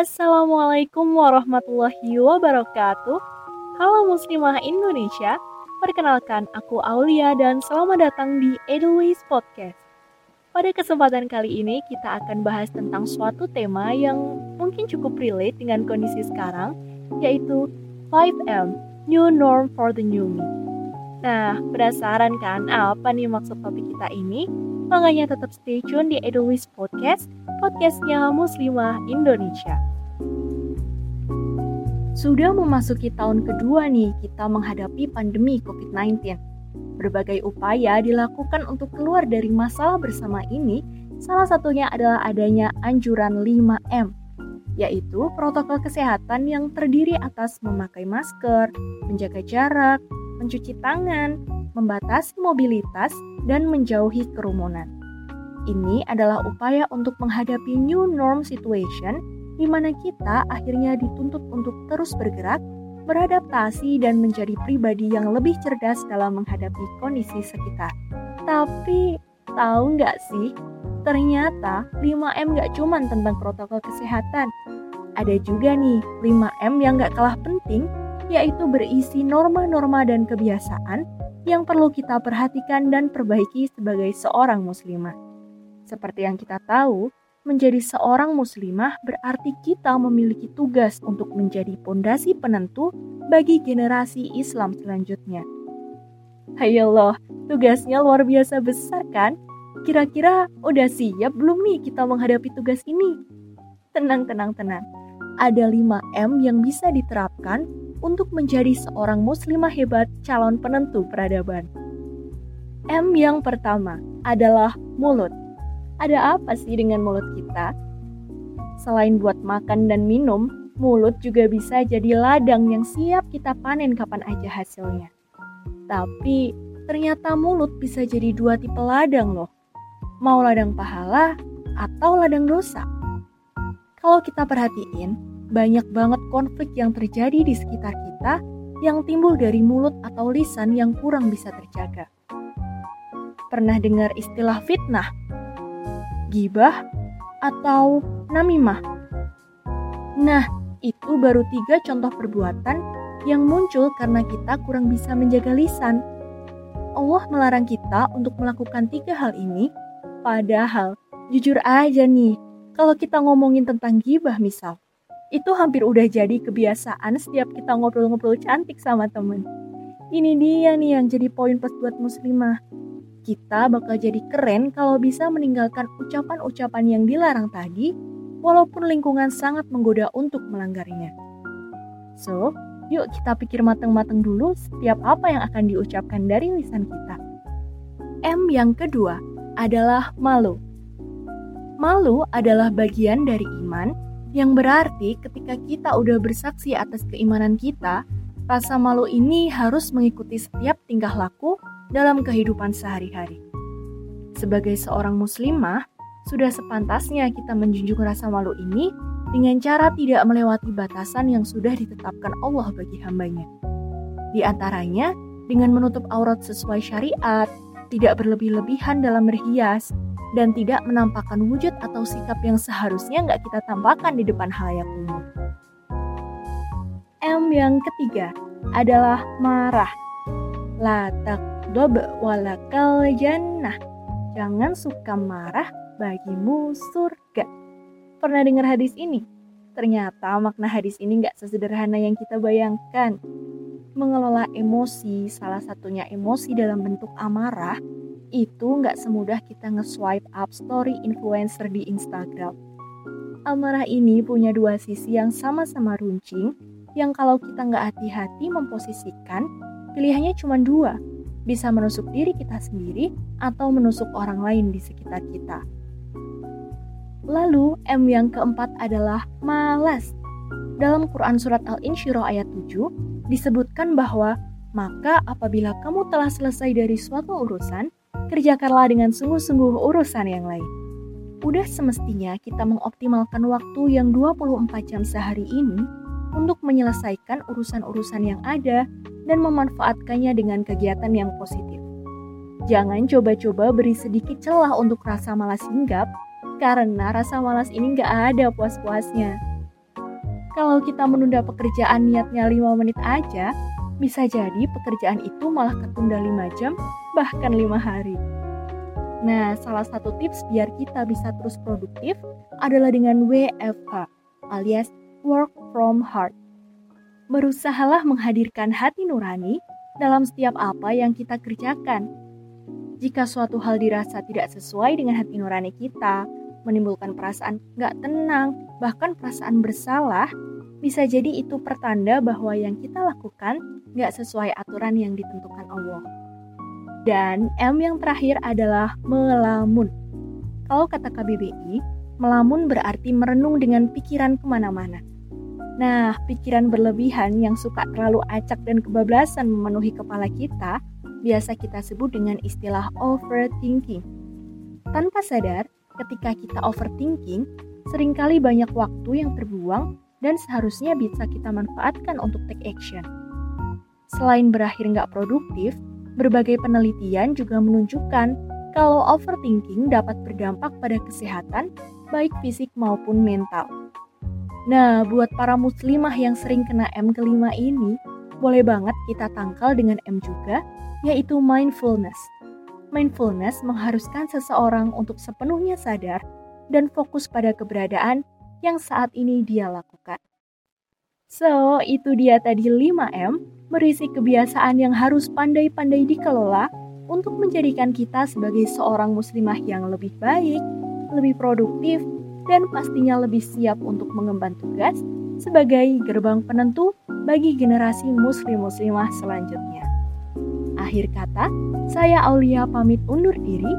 Assalamualaikum warahmatullahi wabarakatuh. Halo Muslimah Indonesia, perkenalkan aku Aulia dan selamat datang di Edelweiss Podcast. Pada kesempatan kali ini kita akan bahas tentang suatu tema yang mungkin cukup relate dengan kondisi sekarang, yaitu 5M, New Norm for the New Me. Nah, penasaran kan apa nih maksud topik kita ini? Makanya tetap stay tune di Edelweiss Podcast, podcastnya Muslimah Indonesia. Sudah memasuki tahun kedua nih kita menghadapi pandemi COVID-19. Berbagai upaya dilakukan untuk keluar dari masalah bersama ini, salah satunya adalah adanya anjuran 5M, yaitu protokol kesehatan yang terdiri atas memakai masker, menjaga jarak, mencuci tangan, membatasi mobilitas, dan menjauhi kerumunan. Ini adalah upaya untuk menghadapi new norm situation di mana kita akhirnya dituntut untuk terus bergerak, beradaptasi, dan menjadi pribadi yang lebih cerdas dalam menghadapi kondisi sekitar. Tapi, tahu nggak sih, ternyata 5M nggak cuma tentang protokol kesehatan. Ada juga nih 5M yang nggak kalah penting, yaitu berisi norma-norma dan kebiasaan yang perlu kita perhatikan dan perbaiki sebagai seorang muslimah. Seperti yang kita tahu, menjadi seorang muslimah berarti kita memiliki tugas untuk menjadi pondasi penentu bagi generasi Islam selanjutnya. Hayolah, tugasnya luar biasa besar kan? Kira-kira udah siap belum nih kita menghadapi tugas ini? Tenang, tenang, tenang. Ada 5M yang bisa diterapkan untuk menjadi seorang muslimah hebat calon penentu peradaban. M yang pertama adalah mulut. Ada apa sih dengan mulut kita? Selain buat makan dan minum, mulut juga bisa jadi ladang yang siap kita panen kapan aja hasilnya. Tapi ternyata mulut bisa jadi dua tipe ladang loh. Mau ladang pahala atau ladang dosa. Kalau kita perhatiin, banyak banget konflik yang terjadi di sekitar kita yang timbul dari mulut atau lisan yang kurang bisa terjaga. Pernah dengar istilah fitnah, gibah, atau namimah? Nah, itu baru tiga contoh perbuatan yang muncul karena kita kurang bisa menjaga lisan. Allah melarang kita untuk melakukan tiga hal ini, padahal jujur aja nih, kalau kita ngomongin tentang gibah misal, itu hampir udah jadi kebiasaan setiap kita ngobrol-ngobrol cantik sama temen. Ini dia nih yang jadi poin plus buat muslimah. Kita bakal jadi keren kalau bisa meninggalkan ucapan-ucapan yang dilarang tadi, walaupun lingkungan sangat menggoda untuk melanggarnya. So, yuk kita pikir matang-matang dulu setiap apa yang akan diucapkan dari lisan kita. M yang kedua adalah malu. Malu adalah bagian dari iman yang berarti ketika kita udah bersaksi atas keimanan kita, rasa malu ini harus mengikuti setiap tingkah laku dalam kehidupan sehari-hari. Sebagai seorang muslimah, sudah sepantasnya kita menjunjung rasa malu ini dengan cara tidak melewati batasan yang sudah ditetapkan Allah bagi hambanya. Di antaranya, dengan menutup aurat sesuai syariat, tidak berlebih-lebihan dalam berhias, dan tidak menampakkan wujud atau sikap yang seharusnya nggak kita tampakkan di depan halayak umum. M yang ketiga adalah marah. La takdob walakal jannah. Jangan suka marah bagimu surga. Pernah dengar hadis ini? Ternyata makna hadis ini nggak sesederhana yang kita bayangkan. Mengelola emosi, salah satunya emosi dalam bentuk amarah, itu nggak semudah kita nge-swipe up story influencer di Instagram. Amarah ini punya dua sisi yang sama-sama runcing, yang kalau kita nggak hati-hati memposisikan, pilihannya cuma dua, bisa menusuk diri kita sendiri atau menusuk orang lain di sekitar kita. Lalu M yang keempat adalah malas. Dalam Quran Surat Al-Insyirah ayat 7 disebutkan bahwa maka apabila kamu telah selesai dari suatu urusan, kerjakanlah dengan sungguh-sungguh urusan yang lain. Udah semestinya kita mengoptimalkan waktu yang 24 jam sehari ini untuk menyelesaikan urusan-urusan yang ada dan memanfaatkannya dengan kegiatan yang positif. Jangan coba-coba beri sedikit celah untuk rasa malas hinggap, karena rasa malas ini nggak ada puas-puasnya. Kalau kita menunda pekerjaan niatnya 5 menit aja, bisa jadi pekerjaan itu malah ketunda 5 jam, bahkan 5 hari. Nah, salah satu tips biar kita bisa terus produktif adalah dengan WFH, alias Work From Heart. Berusahalah menghadirkan hati nurani dalam setiap apa yang kita kerjakan. Jika suatu hal dirasa tidak sesuai dengan hati nurani kita, menimbulkan perasaan gak tenang, bahkan perasaan bersalah, bisa jadi itu pertanda bahwa yang kita lakukan gak sesuai aturan yang ditentukan Allah. Dan M yang terakhir adalah melamun. Kalau kata KBBI, melamun berarti merenung dengan pikiran ke mana-mana. Nah, pikiran berlebihan yang suka terlalu acak dan kebablasan memenuhi kepala kita, biasa kita sebut dengan istilah overthinking. Tanpa sadar, ketika kita overthinking, sering kali banyak waktu yang terbuang dan seharusnya bisa kita manfaatkan untuk take action. Selain berakhir nggak produktif, berbagai penelitian juga menunjukkan kalau overthinking dapat berdampak pada kesehatan, baik fisik maupun mental. Nah, buat para muslimah yang sering kena M kelima ini, boleh banget kita tangkal dengan M juga, yaitu mindfulness. Mindfulness mengharuskan seseorang untuk sepenuhnya sadar dan fokus pada keberadaan yang saat ini dia lakukan. So, itu dia tadi 5M, berisi kebiasaan yang harus pandai-pandai dikelola untuk menjadikan kita sebagai seorang muslimah yang lebih baik, lebih produktif, dan pastinya lebih siap untuk mengemban tugas sebagai gerbang penentu bagi generasi muslim-muslimah selanjutnya. Akhir kata, saya Aulia pamit undur diri.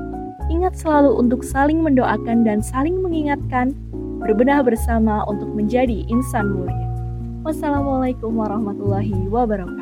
Ingat selalu untuk saling mendoakan dan saling mengingatkan, berbenah bersama untuk menjadi insan mulia. Wassalamualaikum warahmatullahi wabarakatuh.